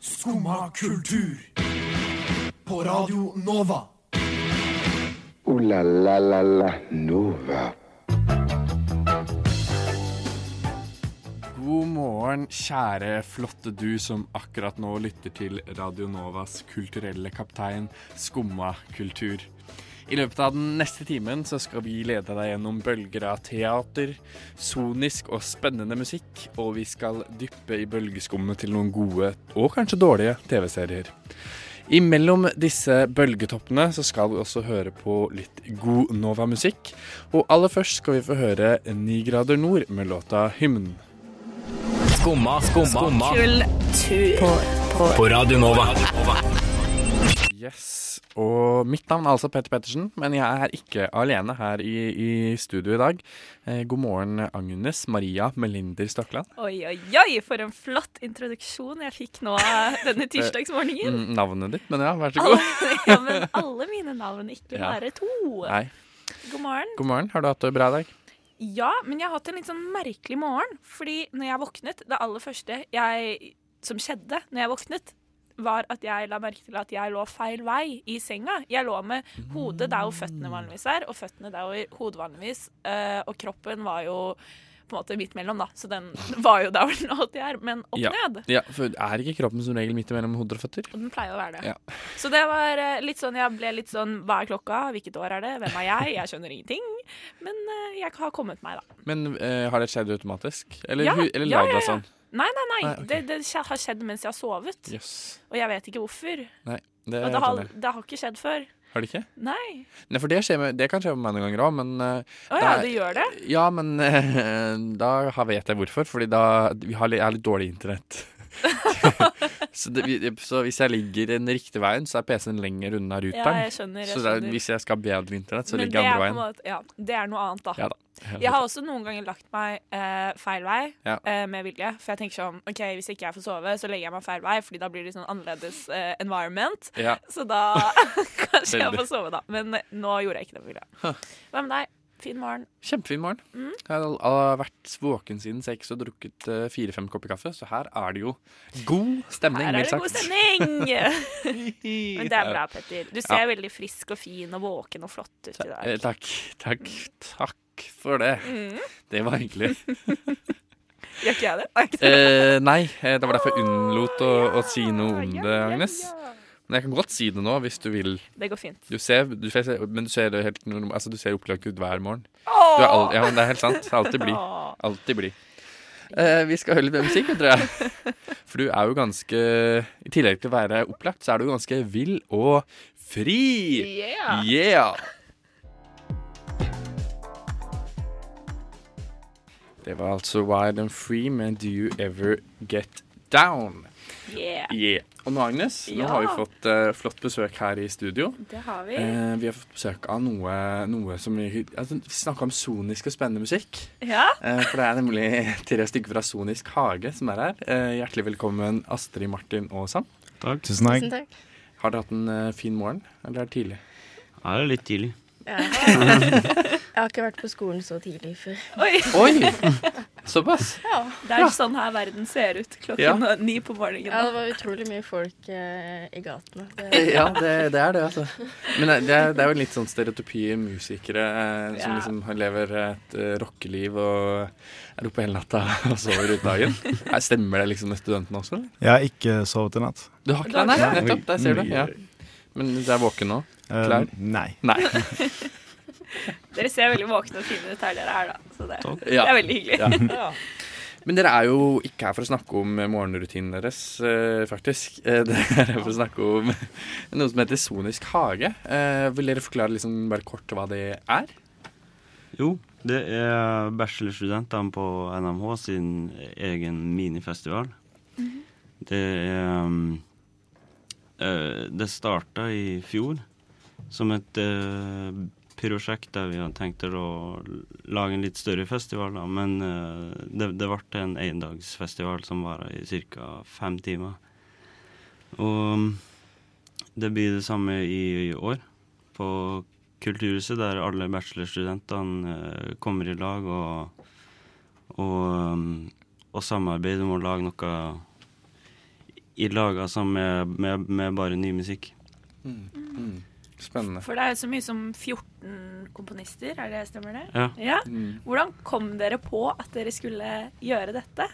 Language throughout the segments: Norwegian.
Skumma kultur. På Radio Nova. O-la-la-la-la Nova. God morgen, kjære flotte du som akkurat nå lytter til Radio Novas kulturelle kaptein Skumma kultur. I løpet av den neste timen så skal vi lede deg gjennom bølger av teater, sonisk og spennende musikk, og vi skal dyppe i bølgeskummet til noen gode og kanskje dårlige TV-serier. Imellom disse bølgetoppene så skal vi også høre på litt god Nova-musikk. Og aller først skal vi få høre Ni grader nord med låta Hymn. Skumma, skumma, skumma Kultur. på Radio Nova. Yes, og mitt navn er altså Petter Pettersen, men jeg er ikke alene her i, i studio i dag. Eh, god morgen, Agnes Maria Melinder Stokland. Oi, oi, oi, for en flott introduksjon jeg fikk nå denne tirsdagsmorgenen. Mm, navnet ditt, men ja, vær så god. Alle, ja, men alle mine navn, ikke Ja. bare to. Nei, God morgen. god morgen. Har du hatt det bra i dag? Ja, men jeg har hatt en litt sånn merkelig morgen. Fordi når jeg våknet, det aller første jeg, som skjedde når jeg våknet, var at jeg la merke til at jeg lå feil vei i senga. Jeg lå med hodet der hvor føttene vanligvis er, og føttene der hvor hodet vanligvis. Uh, og kroppen var jo på en måte midt mellom, da. Så den var jo der hvor den alltid er, men opp Ja. ned. Ja, for er ikke kroppen som regel midt mellom hoder og føtter? Og den pleier å være det. Ja. Så det var eh, litt sånn, jeg ble litt sånn Hva er klokka? Hvilket år er det? Hvem er jeg? Jeg skjønner ingenting. Men eh, jeg har kommet meg, da. Men uh, har det skjedd automatisk? Eller, Ja, eller ja, lag ja, ja. sånn? Nei, nei, nei. Nei, okay. det, det har skjedd mens jeg har sovet. Yes. Og jeg vet ikke hvorfor. Nei, det, Og det har, det har ikke skjedd før. Har det ikke? Nei. Nei, for det, med, det kan skje med meg noen ganger òg, men eh, Å ja, Det ja, det gjør det? Ja, men uh, da vet jeg hvorfor. Fordi da vi har jeg har litt dårlig internett. så, det, så hvis jeg ligger den riktige veien, så er PC-en lenger unna Ja, jeg skjønner. Jeg så er, hvis jeg skal ha bedre internett, så Men ligger jeg andre veien. måte, ja, det er noe annet, da. Ja da. Jeg har også noen ganger lagt meg eh, feil vei Ja. eh, med vilje. For jeg tenker sånn OK, hvis ikke jeg får sove, så legger jeg meg feil vei, Fordi da blir det sånn annerledes eh, environment. Ja. Så da kanskje jeg får sove, da. Men nå gjorde jeg ikke det med vilje. Hva med deg? Fin morgen. Kjempefin morgen. Mm. Jeg har vært våken siden seks og drukket eh, fire-fem kopper kaffe, så her er det jo god stemning, Her er det god stemning! Men det er bra, Petter. Du ser Ja. veldig frisk og fin og våken og flott ut i Eh, dag. Takk. Takk. Takk for det. Mm. Det var hyggelig. Gjør ikke jeg det? Eh, nei, eh, det var derfor jeg unnlot å, å si noe om det, Agnes. Men jeg kan godt si det nå, hvis du vil. Det går fint. Du ser, du ser, men du ser det helt Altså, du ser opplagt ut hver morgen. Du er all, ja, men det er helt sant. Alltid blid. Alltid blid. Eh, vi skal høre litt mer musikk, tror jeg. For du er jo ganske I tillegg til å være opplagt, så er du ganske vill og fri. Yeah. Yeah! Det var altså Wild and Free med Do You Ever Get Down. Yeah. Yeah. Og nå, Agnes, nå har vi fått uh, flott besøk her i studio. Det har vi. uh, vi har fått besøk av noe, noe som vi altså, Vi snakka om sonisk og spennende musikk. Ja. Uh, for det er nemlig tre stykker fra Sonisk hage som er her. Eh, hjertelig velkommen, Astrid, Martin og Sam. Takk. Tusen takk. Tusen takk. Har dere hatt en fin morgen, eller er det tidlig? Ja, det er litt tidlig. Ja. jeg har ikke vært på skolen så tidlig før. Oi! Oi! Såpass? Det er sånn her verden ser ut klokken ni på morgenen. Ja, det var utrolig mye folk eh, i gatene. Det, Ja, det, det er det, altså. Men det er, det er jo litt sånn stereotypi musikere eh, som Ja. liksom lever et uh, rockeliv og er oppe hele natta og sover ut dagen. Nei, Stemmer det liksom med studentene også? eller? Jeg har ikke sovet i natt. Du har ikke det? Nei, nettopp. Der ser du. Ja. Men du er våken nå? Klar? Klar? nei. Nei. Dere ser veldig våkne og fine ut her dere er, da. Så det, det er veldig hyggelig. Ja. Men dere er jo ikke her for å snakke om morgenrutinen deres, eh, faktisk. Eh, dere er her for å snakke om noe som heter Sonisk hage. Eh, vil dere forklare liksom bare kort hva det er? Jo, det er bachelorstudentene på NMH sin egen minifestival. Det er um, eh, Det starta i fjor som et prosjekt der vi hadde tenkt å lage en litt større festival, da. Men eh, det, det ble en endagsfestival som varer i ca. fem timer. Og det blir det samme i, i år. På Kulturhuset, der alle bachelorstudentene eh, kommer i lag og, og, og samarbeider om å lage noe i lag, altså med, med, med bare ny musikk. Mm. Spennende. For det er så mye som 14 komponister, er det stemmer det? Ja. Ja. Mm. Hvordan kom dere på at dere skulle gjøre dette?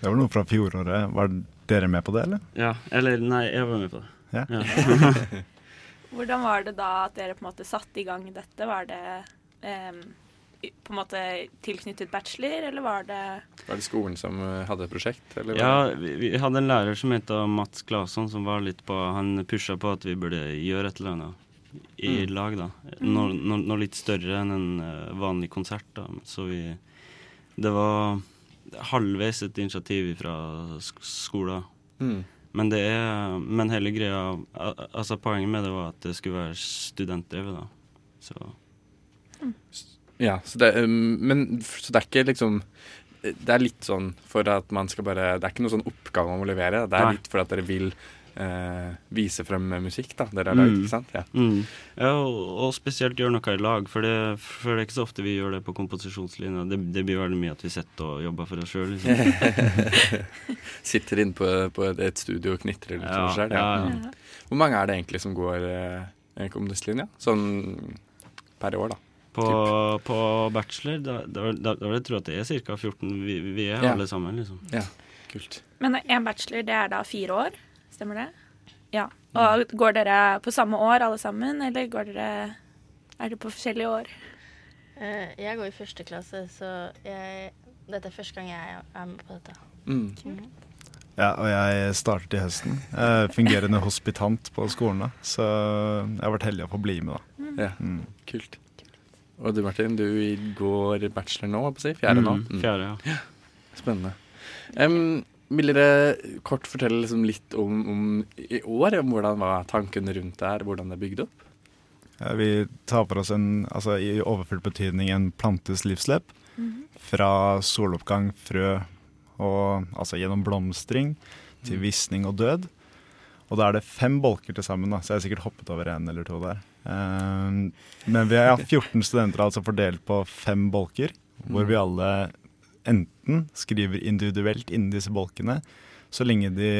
Det var noe fra fjoråret. Var dere med på det, eller? ja. Eller nei, jeg var med på det. Ja. Ja. Hvordan var det da at dere på en måte satte i gang dette? Var det i- på en måte tilknyttet bachelor, eller var det Var det skolen som eh, hadde et prosjekt? Eller Ja, vi, vi hadde en lærer som het Mats Claesson, som var litt på Han pusha på at vi burde gjøre et eller annet i Mm. lag, da. Noe, no, no litt større enn en eh, vanlig konsert, da. Så vi Det var halvveis et initiativ fra skolen. Mm. Men det er Men hele greia Altså, poenget med det var at det skulle være studentdrevet, da. Så Ja, så det, um, men så det er ikke liksom Det er litt sånn for at man skal bare Det er ikke noe sånn oppgave man må levere. Det er Nei. litt for at dere vil eh, vise frem musikk da, dere har lagd, Mm. ikke sant? Ja. Mm. Ja, og, og spesielt gjøre noe i lag, for det, for det er ikke så ofte vi gjør det på komposisjonslinja. Det, det blir veldig mye at vi sitter og jobber for oss sjøl. Liksom. Sitter inne på, på et, et studio og knitrer litt Ja, selv. ja, Ja. ja. Hvor mange er det egentlig som går eh, kommunistlinja? Sånn per år, da. På, på bachelor, da, da, da, da vil jeg tro at det er ca. 14. Vi, vi er Ja. alle sammen, liksom. Ja, kult. Men en bachelor, det er da fire år, stemmer det? Ja. Og går dere på samme år alle sammen, eller går dere Er dere på forskjellige år? Eh, jeg går i første klasse, så jeg, dette er første gang jeg er med på dette. Mm. Ja, og jeg startet i høsten. Jeg er fungerende hospitant på skolen, da. Så jeg har vært heldig å få bli med, da. Ja, Mm. kult. Og du Martin, du går bachelor nå, holdt på å si? Fjerde nå? Mm, Fjerde, ja. Spennende. Um, vil dere kort fortelle liksom litt om, om i år? Om hvordan var tankene rundt det her, hvordan det er bygd opp? Ja, vi tar for oss en, altså i overført betydning en plantes livsløp. Fra soloppgang, frø og altså gjennom blomstring til visning og død. Og da er det fem bolker til sammen, da, så jeg har sikkert hoppet over en eller to der. Ehm, men vi er 14 studenter altså fordelt på fem bolker, hvor vi alle enten skriver individuelt innen disse bolkene, så lenge de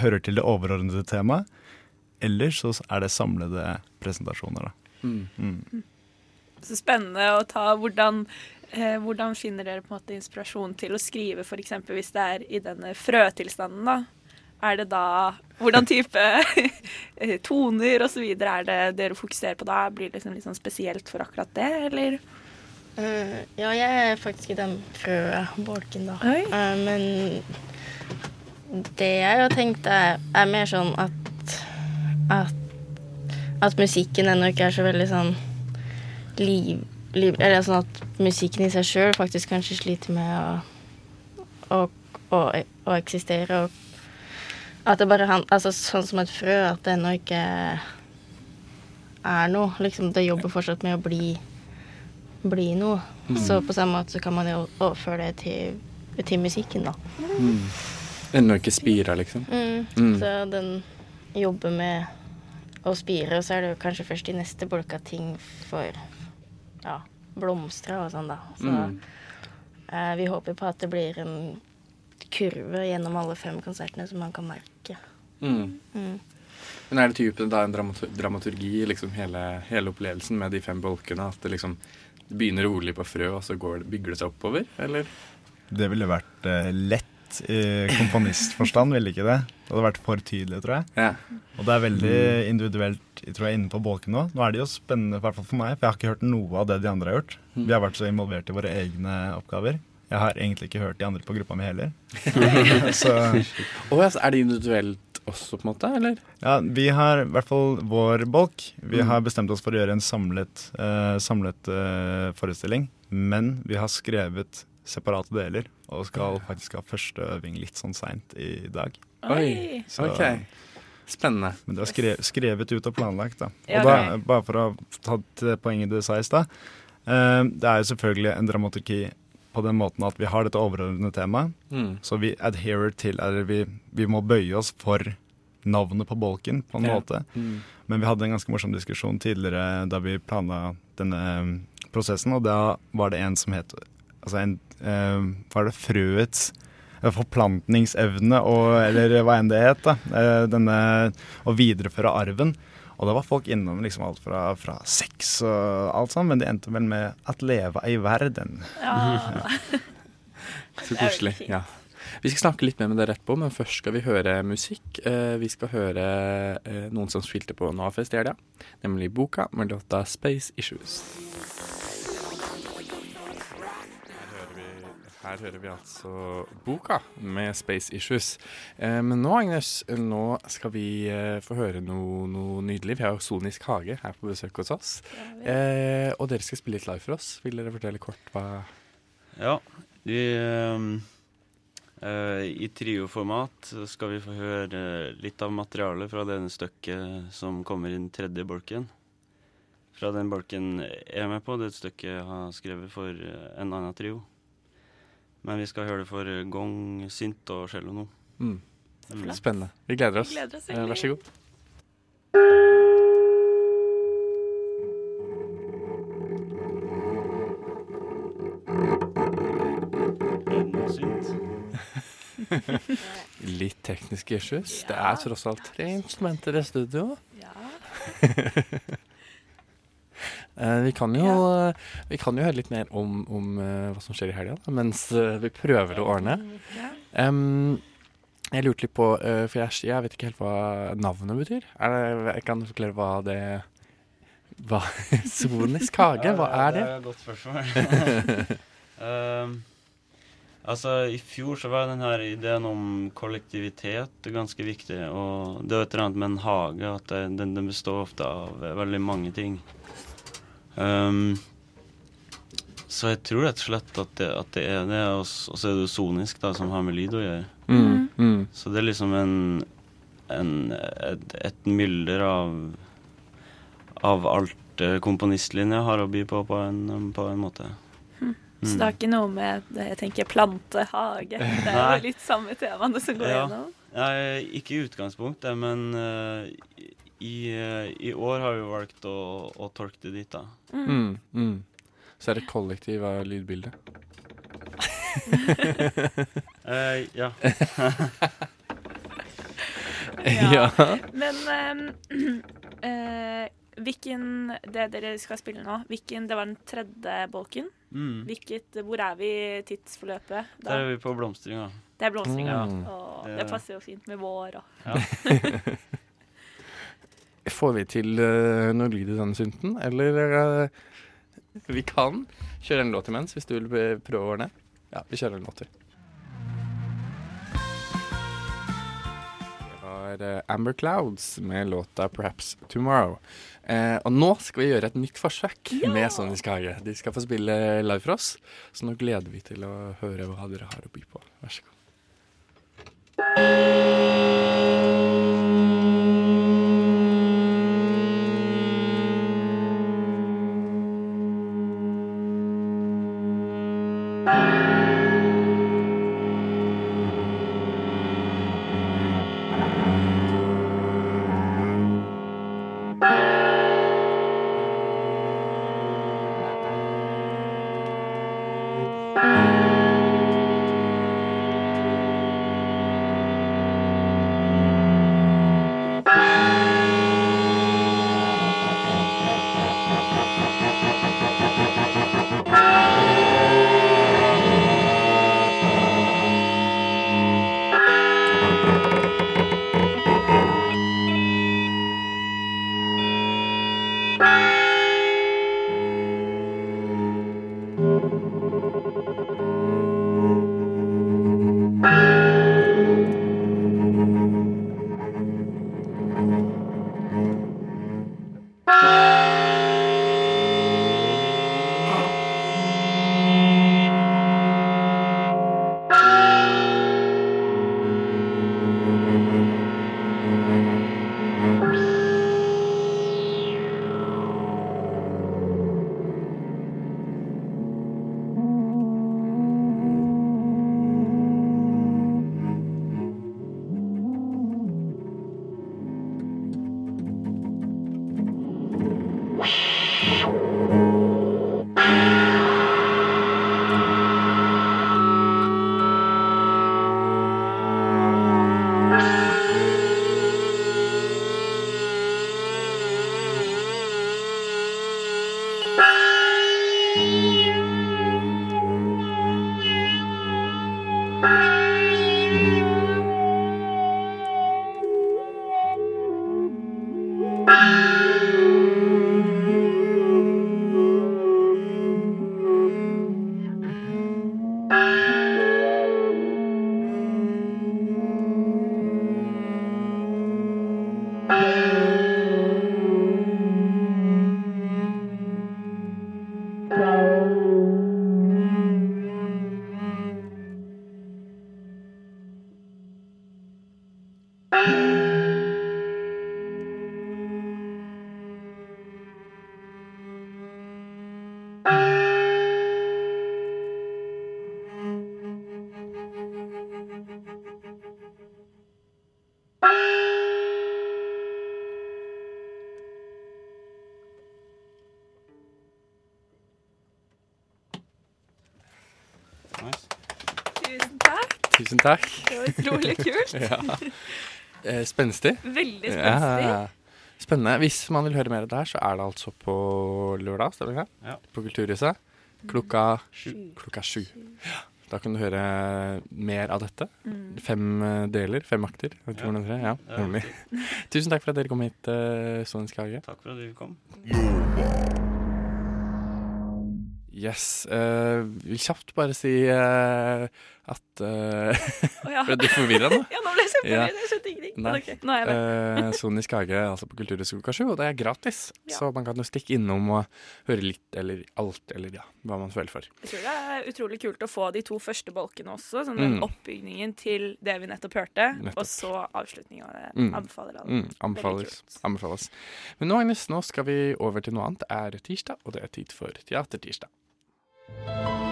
hører til det overordnede temaet, eller så er det samlede presentasjoner, da. Mm. Så spennende å ta hvordan eh, Hvordan finner dere på en måte inspirasjon til å skrive f.eks. hvis det er i denne frøtilstanden, da? Er det da Hvordan type eh, toner osv. er det dere fokuserer på da? Blir det liksom litt sånn spesielt for akkurat det, eller? Uh, ja, jeg er faktisk i den frøbolken, da. Eh, men det jeg har tenkt, er, er mer sånn at, at At musikken ennå ikke er så veldig sånn liv... liv eller sånn at musikken i seg sjøl faktisk kanskje sliter med å, å, å, å eksistere. Og at det bare han, altså Sånn som et frø, at det ennå ikke er noe. Liksom, det jobber fortsatt med å bli bli noe. Så på samme måte så kan man jo overføre det til, til musikken, da. Ennå ikke spira, liksom. Mm. Så den jobber med å spire, og så er det jo kanskje først i neste bolka ting for ja, blomstre og sånn, da. Så Mm. eh, vi håper på at det blir en kurve gjennom alle fem konsertene som man kan merke. Mm. Mm. Men er det typen da en dramatur dramaturgi, liksom hele, hele opplevelsen med de fem bolkene? At det liksom det begynner rolig på frø, og så går, det- bygger det seg oppover? Eller? Det ville vært uh, lett i komponistforstand, ville ikke det? Det hadde vært for tydelig, tror jeg. Ja. Og det er veldig individuelt tror jeg, inne på bolken nå. Nå er det jo spennende, i hvert fall for meg, for jeg har ikke hørt noe av det de andre har gjort. Vi har vært så involvert i våre egne oppgaver. Jeg har egentlig ikke hørt de andre på gruppa mi heller. så oh, ja, er det individuelt også, på en måte? Eller? ja, vi har i hvert fall vår bolk. Vi har bestemt oss for å gjøre en samlet, uh, samlet uh, forestilling. Men vi har skrevet separate deler, og skal faktisk ha første øving litt sånn seint i dag. Oi. Så- OK. Spennende. Men det er skrevet, skrevet ut og planlagt, da. Ja, Og da, bare for å ta til poenget du sa i stad. Uh, det er jo selvfølgelig en dramaturgi på den måten at vi har dette overordnede temaet. Mm. Så vi adherer til, eller vi, vi må bøye oss for navnet på bolken, på en Ja. måte. Mm. Men vi hadde en ganske morsom diskusjon tidligere da vi planla denne eh, prosessen, og da var det en som het Altså en eh, Var det frøets forplantningsevne, og, eller hva enn det het. da, eh, denne Å videreføre arven. Og da var folk innom liksom alt fra, fra sex og alt sånt, men det endte vel med 'at leve i verden'. Ja. Så koselig. Ja. Vi skal snakke litt mer med dere etterpå, men først skal vi høre musikk. Eh, vi skal høre eh, noen som spilte på Navafest i helga, nemlig Boka med låta 'Space Issues'. Her hører vi altså Boka med 'Space Issues'. Eh, men nå, Agnes, nå skal vi eh, få høre noe, noe nydelig. Vi har jo Sonisk Hage her på besøk hos oss. Eh, og dere skal spille litt live for oss. Vil dere fortelle kort hva Ja, vi eh, I trioformat skal vi få høre litt av materialet fra denne stykket som kommer i den tredje bolken. Fra den bolken jeg er med på, det er et stykke jeg har skrevet for eh, en annen trio. Men vi skal høre det for eh, gong, synt og cello nå. mm. Mm. Spennende. Vi gleder oss. Vi gleder oss Eh. Vær så god. Litt tekniske issues. Det er tross alt tre instrumenter i studio. Ja. Eh, vi, kan jo, vi kan jo høre litt mer om, om eh, hva som skjer i helga, mens eh, vi prøver å ordne. Ja. Em, jeg lurte litt på, eh, for jeg, jeg vet ikke helt hva navnet betyr. Er det, jeg kan du forklare hva det hva, Sonisk hage, hva er det? Det er et godt spørsmål. um, altså, i fjor så var denne ideen om kollektivitet ganske viktig. Og det er et eller annet med en hage, at den, den består ofte av veldig mange ting. Ehm, så jeg tror rett og slett at det, at det er det, og så er det jo sonisk, da, som har med lyd å gjøre. Mm, mm. Så det er liksom en, en et, et mylder av av alt eh, komponistlinja har å by på på en, på en måte. Så det har ikke noe med det jeg tenker plante, hage Det er jo litt samme temaene som går Ja. gjennom. Nei, ikke i utgangspunktet, men eh, i, eh, i år har vi valgt å, å tolke det dit, da. Mm, mm. Så er det kollektiv av lydbildet. uh, ja. Ja. Men um, uh, hvilken Det dere skal spille nå, hvilken Det var den tredje bolken. Mm. Hvilket, hvor er vi i tidsforløpet? Der er vi på blomstringa. Det er blomstringa. Mm. Det- passer jo fint med vår og Får vi til uh, noe lyd i denne synten, eller uh, Vi kan kjøre en låt imens, hvis du vil prøve å ordne. Ja, vi kjører en låt til. Det var eh, Amber Clouds med låta 'Perhaps Tomorrow'. Eh, og nå skal vi gjøre et nytt forsøk med Sonisk Hage. De skal få spille live for oss, så nå gleder vi til å høre hva dere har å by på. Vær så god. Bye. Tusen takk. Det var utrolig kult. Ja. Eh, Spenstig. Veldig spenstig. Ja. Spennende. Hvis man vil høre mer av det her, så er det altså på lørdag, stemmer det? Ja. På Kulturhuset. Klokka Sju. Klokka sju. Ja. Da kan du høre mer av dette. Mm. Fem eh, deler, fem akter. Ja. det er tre. Ja, Ja. nemlig. Tusen takk for at dere kom hit, uh, Sonisk Hage. Takk for at du kom. Yes. Uh, vil kjapt bare si eh, at uh, ja. Ble du forvirra nå? Ja, nå ble jeg Ja. kjempeforvirret. Jeg skjønte ingenting. Nei. Okay, nå er jeg med. uh, Sonisk Hage altså på Kulturhøgskolen Kasju, sju, og det er gratis. Ja. Så man kan jo stikke innom og høre litt eller alt, eller ja, hva man føler for. Jeg tror det er utrolig kult å få de to første bolkene også. Sånn den Mm. oppbygningen til det vi nettopp hørte, Nettopp. og så avslutninga av det. Mm. Anbefaler alle. Mm, anbefales. anbefales. Men nå, Agnes, nå skal vi over til noe annet. Det er tirsdag, og det er tid for Teatertirsdag.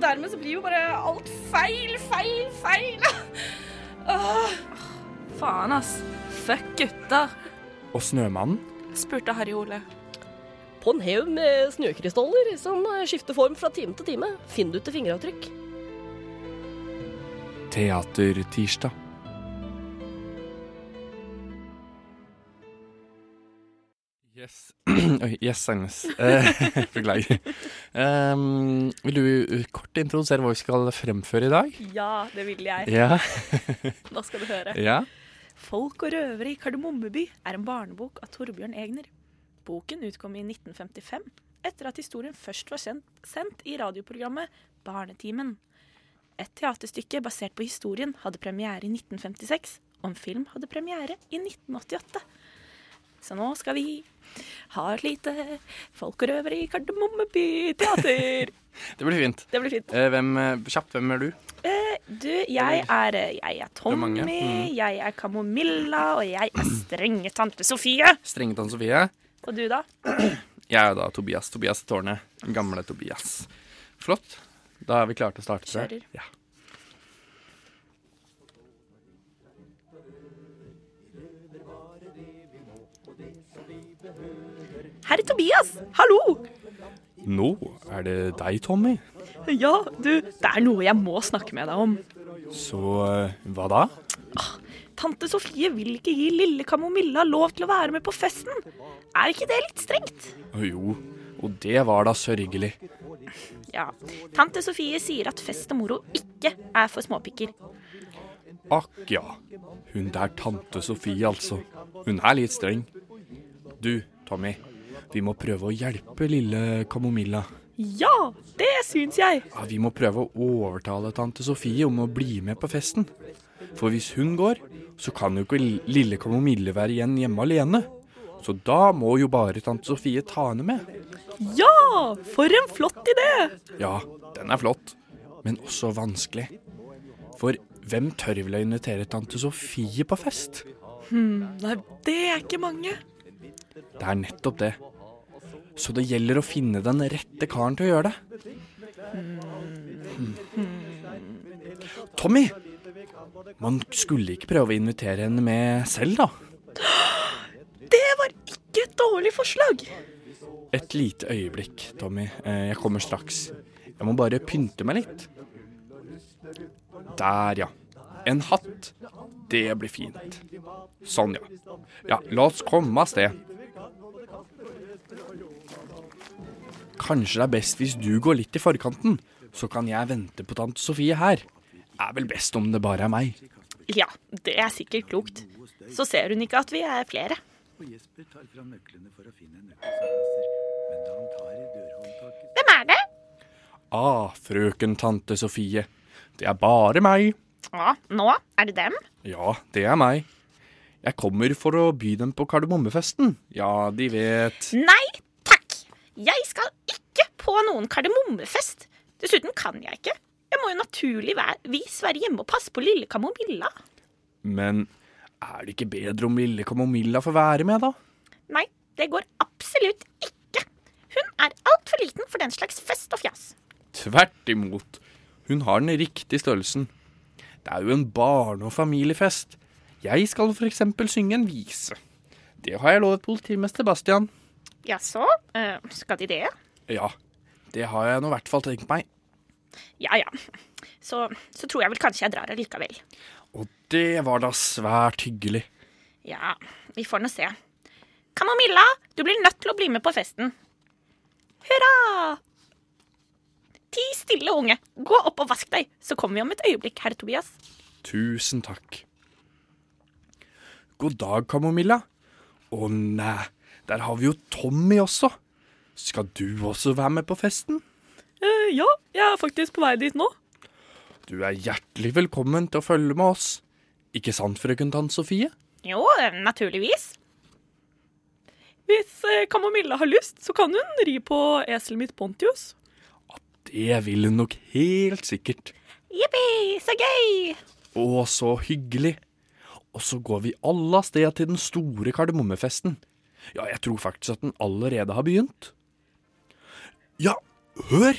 Og dermed så blir jo bare alt feil, feil, feil. Åh. Faen, ass. Fuck gutta, Og Snømannen. spurte Harry Ole. På en haug med snøkrystaller som skifter form fra time til time, finner du til fingeravtrykk. Teatertirsdag. Oi, yes, Agnes. Eh, Beklager. Um, vil du uh, kort introdusere hva vi skal fremføre i dag? Ja, det vil jeg. Ja. Nå skal du høre. ja. Folk og røvere i Kardemommeby er en barnebok av Torbjørn Egner. Boken utkom i 1955, etter at historien først var sendt, sendt i radioprogrammet Barnetimen. Et teaterstykke basert på historien hadde premiere i 1956, og en film hadde premiere i 1988. Så nå skal vi ha et lite folkerøveri Kardemommeby teater. Det blir fint. Det blir fint. Eh, hvem, eh, kjapt, hvem er du? Eh, du, jeg er, eh, jeg er Tommy, er Mm. jeg er Kamomilla, og jeg er strenge tante Sofie. Strenge Tante Sofie. Og du, da? Jeg er da Tobias. Tobias tårnet. Gamle Tobias. Flott. Da er vi klare til å starte. Kjører. Ja. Herre Tobias, hallo! Nå er det deg, Tommy. Ja, du, det er noe jeg må snakke med deg om. Så eh, hva da? Tante Sofie vil ikke gi lille Kamomilla lov til å være med på festen. Er ikke det litt strengt? Jo, og det var da sørgelig. Ja. Tante Sofie sier at fest og moro ikke er for småpikker. Akk ja. Hun der tante Sofie, altså. Hun er litt streng. Du, Tommy. Vi må prøve å hjelpe lille Kamomilla. Ja, det syns jeg. Ja, vi må prøve å overtale tante Sofie om å bli med på festen. For hvis hun går, så kan jo ikke lille Kamomille være igjen hjemme alene. Så da må jo bare tante Sofie ta henne med. Ja, for en flott idé! Ja, den er flott, men også vanskelig. For hvem tør vel å invitere tante Sofie på fest? Nei, det er ikke mange. Det er nettopp det. Så det gjelder å finne den rette karen til å gjøre det. Tommy! Man skulle ikke prøve å invitere henne med selv, da? Det var ikke et dårlig forslag. Et lite øyeblikk, Tommy. Eh, Jeg kommer straks. Jeg må bare pynte meg litt. Der, ja. En hatt. Det blir fint. Sånn, ja. Ja, la oss komme av sted. Kanskje det er best hvis du går litt i forkanten, så kan jeg vente på tante Sofie her. Er vel best om det bare er meg. Ja, det er sikkert klokt. Så ser hun ikke at vi er flere. Hvem er det? Ah, frøken tante Sofie. Det er bare meg. Ja, nå er det dem. Ja, det er meg. Jeg kommer for å by dem på kardemommefesten. Ja, de vet Nei takk! Jeg skal på noen kardemommefest. Dessuten kan jeg ikke. Jeg må jo naturligvis være hjemme og passe på lille Kamomilla. Men er det ikke bedre om lille Kamomilla får være med, da? Nei, det går absolutt ikke. Hun er altfor liten for den slags fest og fjas. Tvert imot. Hun har den riktige størrelsen. Det er jo en barne- og familiefest. Jeg skal for eksempel synge en vise. Det har jeg lovet politimester Bastian. Jaså, eh, skal de det? Ja, det har jeg nå i hvert fall tenkt meg. Ja ja. Så, så tror jeg vel kanskje jeg drar allikevel. Og det var da svært hyggelig. Ja, vi får nå se. Kamomilla, du blir nødt til å bli med på festen. Hurra! Ti stille, unge. Gå opp og vask deg, så kommer vi om et øyeblikk, herr Tobias. Tusen takk. God dag, Kamomilla. Å nei, der har vi jo Tommy også. Skal du også være med på festen? Eh, ja, jeg er faktisk på vei dit nå. Du er hjertelig velkommen til å følge med oss. Ikke sant, frøken Tann Sofie? Jo, naturligvis. Hvis eh, Kamomilla har lyst, så kan hun ri på eselet mitt Pontius. Det vil hun nok helt sikkert. Jippi, så gøy! Å, så hyggelig. Og så går vi alle av sted til den store kardemommefesten. Ja, jeg tror faktisk at den allerede har begynt. Ja, hør!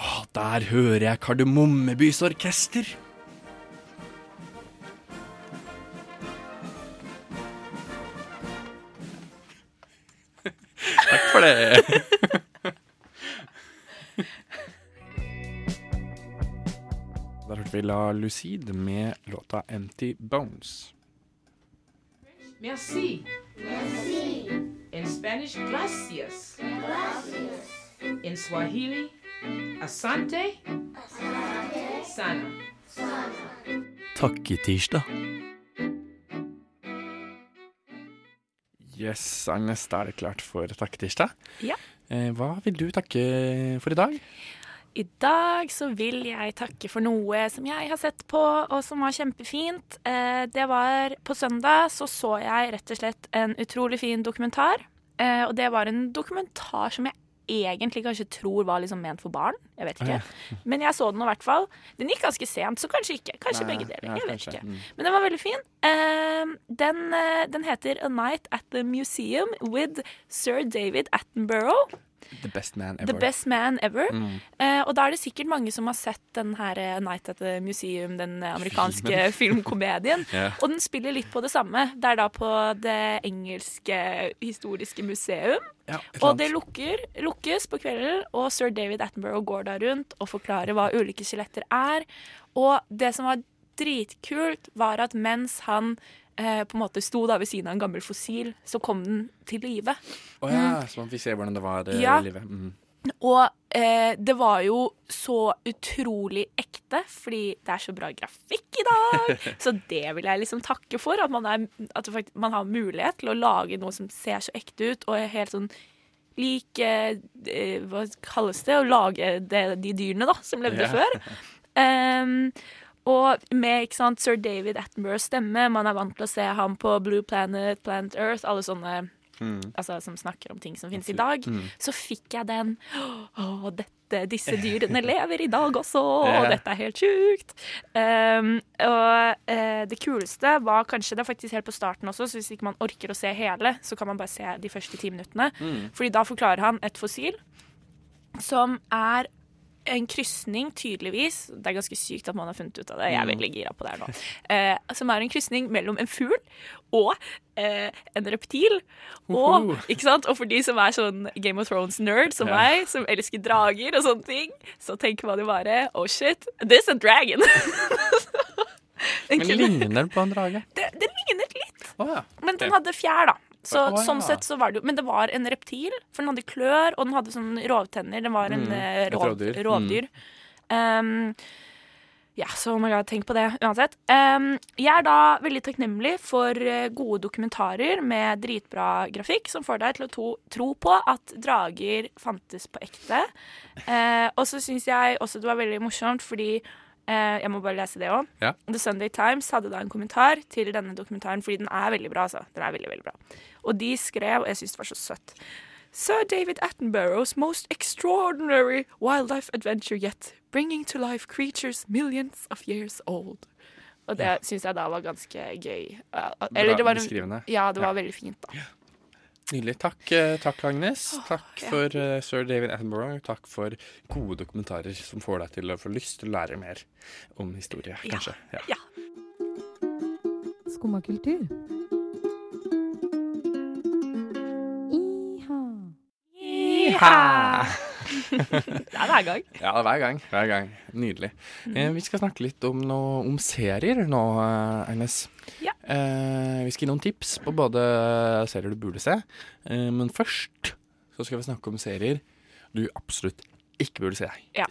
Å, der hører jeg Kardemommebys orkester. Takk for det. Der hørte vi La Lucide med låta Empty Bones. Merci. Merci. In Spanish, gracias. Gracias. In Swahili, asante. Asante. Sana. Takketirsdag. Yes, Agnes, da er det klart for takketirsdag. Ja. Eh, hva vil du takke for i dag? I dag så vil jeg takke for noe som jeg har sett på, og som var kjempefint. Eh, det var På søndag så så jeg rett og slett en utrolig fin dokumentar. Eh, og det var en dokumentar som jeg egentlig kanskje tror var liksom ment for barn. Jeg vet ikke. Men jeg så den i hvert fall. Den gikk ganske sent, så kanskje ikke. Kanskje Nei, begge deler. jeg vet ikke. Mm. Men den var veldig fin. Eh, den, eh, den heter A Night at the Museum with Sir David Attenborough. The best man ever. The Best Man Ever. Mm. Eh, og da er det sikkert mange som har sett den her eh, Night at the Museum, den eh, amerikanske filmkomedien. yeah. Og den spiller litt på det samme. Det er da på Det engelske historiske museum. Ja, Og det lukker, lukkes på kvelden, og sir David Attenborough går da rundt og forklarer hva ulike skjeletter er. Og det som var dritkult, var at mens han eh, på en måte sto da ved siden av en gammel fossil, så kom den til live. Å ja, så man fikk se hvordan det var det Ja. livet. Mm. Og eh, det var jo så utrolig ekte, fordi det er så bra grafikk i dag. Så det vil jeg liksom takke for. At man, er, at man har mulighet til å lage noe som ser så ekte ut, og er helt sånn lik eh, eh, Hva kalles det? Å lage det, de dyrene da, som levde Ja. før. Ehm, og med ikke sant, sir David Attenboroughs stemme, man er vant til å se ham på Blue Planet, Planet Earth, alle sånne Mm. altså, som snakker om ting som finnes i dag, Mm. så fikk jeg den Å, dette, disse dyrene lever i dag også, og dette er helt sjukt. Um, og uh, det kuleste var kanskje Det er faktisk helt på starten også, så hvis ikke man orker å se hele, så kan man bare se de første ti minuttene. Mm. Fordi da forklarer han et fossil som er en krysning, tydeligvis. Det er ganske sykt at man har funnet ut av det. Jeg er Mm. veldig gira på det her nå. Eh, som er en krysning mellom en fugl og eh, en reptil. Og, ikke sant? og for de som er sånn Game of Thrones-nerd som meg, som elsker drager og sånne ting, så tenker man jo bare Oh shit, this a dragon! Men ligner den på en drage? det, det lignet litt. Oh, ja. Men den hadde fjær, da. Så, oh, ja. sånn sett så var det jo Men det var en reptil, for den hadde klør, og den hadde sånn rovtenner. Den var en Mm, eh, rov, rovdyr. rovdyr. Um, ja, så må jeg tenke på det uansett. Um, jeg er da veldig takknemlig for eh, gode dokumentarer med dritbra grafikk, som får deg til å to, tro på at drager fantes på ekte. Uh, og så syns jeg også det var veldig morsomt, fordi Uh, Jeg må bare lese det òg. Ja. The Sunday Times hadde da en kommentar til denne dokumentaren, fordi den er veldig bra. altså. Den er veldig, veldig bra. Og de skrev, og jeg syns det var så søtt Sir David Attenborough's most extraordinary wildlife adventure yet, bringing to life creatures millions of years old. Og det syns jeg da var ganske gøy. Ja, Eller det var beskrivende. ja, det var Ja. veldig fint, da. Nydelig. Takk, eh, takk Agnes. Åh, Takk ja. for uh, sir David Attenborough. Takk for gode dokumentarer som får deg til å få lyst til å lære mer om historie, kanskje. Ja. Skumma kultur. Det er hver gang. Ja, hver gang. Hver gang. Nydelig. Eh, vi skal snakke litt om, noe, om serier nå, eh, Agnes. Ja. Eh, vi skal gi noen tips på både serier du burde se, eh, men først så skal vi snakke om serier du absolutt ikke burde se. Ja.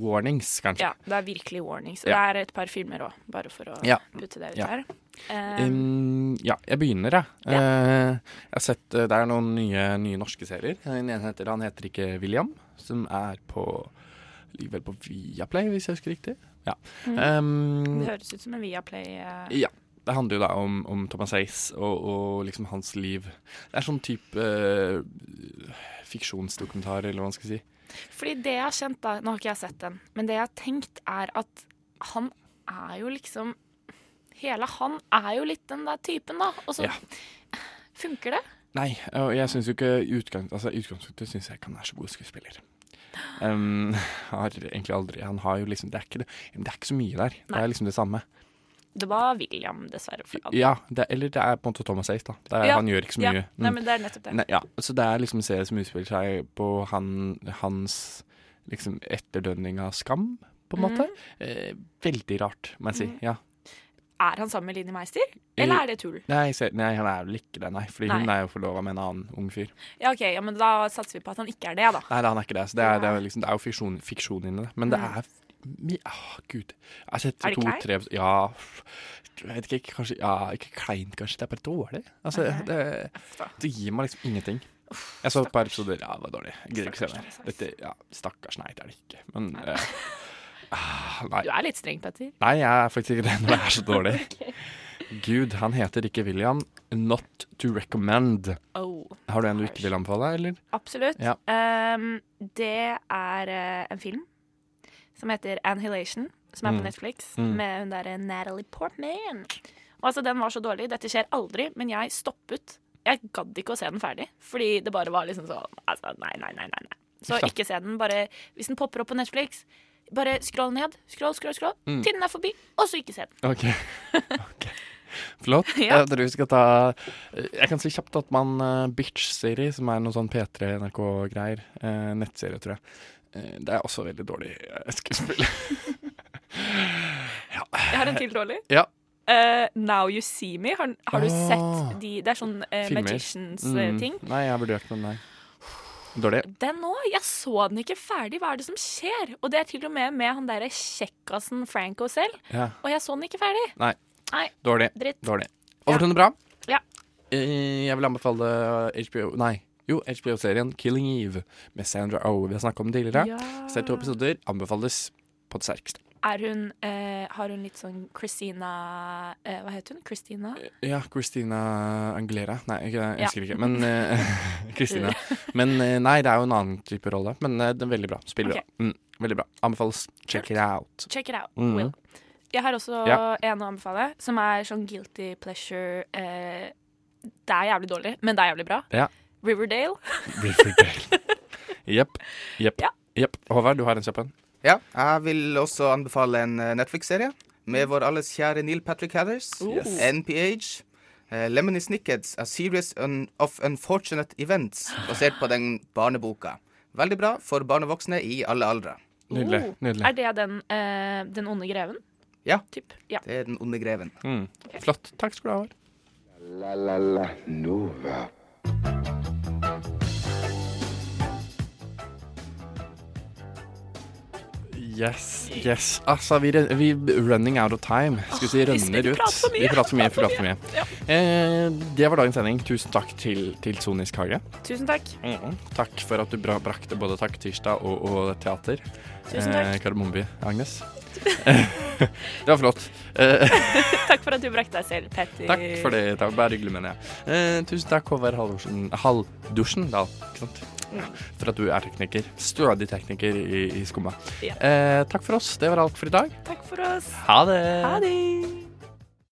Warnings, kanskje. Ja, det er virkelig warnings. Og Ja. det er et par filmer òg, bare for å Ja. putte det ut Ja. her. Um, ja, jeg begynner, jeg. Eh, jeg har sett eh, Det er noen nye, nye norske serier. Den ene heter, han heter ikke William, som er på Ligger vel på Viaplay, hvis jeg husker riktig. Ja. Mm. Um, det høres ut som en Viaplay. Uh... ja. Det handler jo da om, om Thomas Hayes og, og liksom hans liv. Det er sånn type uh, fiksjonsdokumentar, eller hva man skal si. Fordi det jeg har kjent, da Nå har ikke jeg sett den, men det jeg har tenkt, er at han er jo liksom Hele han er jo litt den der typen, da. Og så Ja. funker det. Nei, og jeg syns jo ikke utgang, altså, utgangspunktet syns jeg ikke han er så god skuespiller. Um, har egentlig aldri Han har jo liksom Det er ikke, det, det er ikke så mye der. Det er liksom det samme. Det var William, dessverre. Ja, det, eller det er på en måte Thomas Ace, da. Er, Ja, Han gjør ikke så ja. mye. Nei, Mm. men det er nettopp det. Nei, ja, så det er liksom en serie som utspiller seg på han, hans liksom etterdønning av skam, på en måte. måte. Eh, veldig rart, må jeg si. Mm. Ja. Er han sammen med Linni Meister, eller er det tull? Nei, nei, han er vel ikke det, nei. Fordi Nei. hun er jo forlova med en annen ung fyr. Ja, ok, ja, men Da satser vi på at han ikke er det, da. Nei, han er ikke det. Så det er, det er, liksom, det er jo fiksjon, fiksjon inni det. Men det Mm. er Åh, gud. Jeg har sett Er det to, kleint? tre Ja, jeg vet ikke, kanskje Ja, ikke kleint, kanskje. Det er bare dårlig. Altså, det, det gir meg liksom ingenting. Jeg så et par episoder. Ja, det var dårlig. Jeg gidder ikke se mer. Dette, ja, stakkars, nei, det er det ikke. Men eh, ah, Nei. Du er litt streng, Petter. Nei, jeg er faktisk ikke det når det er så dårlig. Gud, han heter ikke William. Not to recommend. Oh, Har du en du ikke vil anbefale, eller? absolutt. Ja. Um, det er uh, en film som heter Annihilation, som er på Mm. Netflix, Mm. med hun derre Natalie Portman. Og altså, Den var så dårlig. Dette skjer aldri, men jeg stoppet. Jeg gadd ikke å se den ferdig, fordi det bare var liksom sånn altså, nei, nei. nei, nei. Så ikke se den. Bare, hvis den popper opp på Netflix, bare skroll ned. Skroll, skroll, skroll. Mm. Til den er forbi, og så ikke se den. OK. Ok. Flott. Ja. Jeg tror vi skal ta Jeg kan si kjapt at man uh, Bitch-serie, som er noe sånn P3 NRK-greier, uh, nettserie, tror jeg. uh, det er også veldig dårlig skuespill. Jeg har en til dårlig. ja. Uh, Now You See Me. Har, har du Ah. sett de Det er sånn uh, Magicians-ting. Mm. Nei, jeg har vurdert den, nei. Dårlig. Den òg. Jeg så den ikke ferdig. Hva er det som skjer? Og det er til og med med han derre kjekkasen Franco selv. Ja. Og jeg så den ikke ferdig. Nei. Nei. Dårlig. Dritt. Dårlig. Over til noe bra. Ja. Eh, jeg vil anbefale HBO Nei, jo, HBO-serien Killing Eve med Sandra Oh. Vi har snakket om den tidligere. Ja. Sett to episoder. Anbefales på det sterkeste. Hun eh, Har hun litt sånn Christina eh, Hva heter hun? Christina? Ja, Christina Anglera. Nei, ikke, jeg Ja. ikke. Men eh, Christina. Men eh, nei, det er jo en annen type rolle. Men det den er veldig bra. Spiller okay. bra. Mm, veldig bra. Anbefales. Check it out. Check it out. mm. Will. Jeg har også Ja. en å anbefale, som er sånn guilty pleasure eh, Det er jævlig dårlig, men det er jævlig bra. Ja. Riverdale. Riverdale. Jepp. Jepp. Jepp. Håvard, du har en kjapp en? Ja, jeg vil også anbefale en eh, Netflix-serie med vår alles kjære Neil Patrick Hathers, Yes. NPH. Uh, Lemony Snickets, A Series un of Unfortunate Events, basert på den barneboka. Veldig bra for barn og voksne i alle aldre. Nydelig. Oh. nydelig. Er det den, uh, den onde greven? Ja, Typ. Ja. det er Den onde greven. Mm. Flott. Takk skal du ha. La la la Nova. Yes, yes. Altså, vi, er vi running out of time. Skal vi si vi rønner ut. Vi prater for mye. Vi prater for mye. Ja. Eh, det var dagens sending. Tusen takk til, til Sonisk Hage. Tusen takk. Mhm. Takk for at du bra, brakte både Takk tirsdag og, og teater. Tusen takk. Eh, Kardemommeby, Agnes. det var flott. Eh, Takk for at du brakte deg selv, Petter. takk for det. Det var bare hyggelig, mener jeg. Eh, tusen takk, Håvard Halvdusjen da. Ikke sant? For at du er tekniker. Stødig tekniker i, i Skumma. Ja. Eh, takk for oss. Det var alt for i dag. Takk for oss. Ha det. Ha det.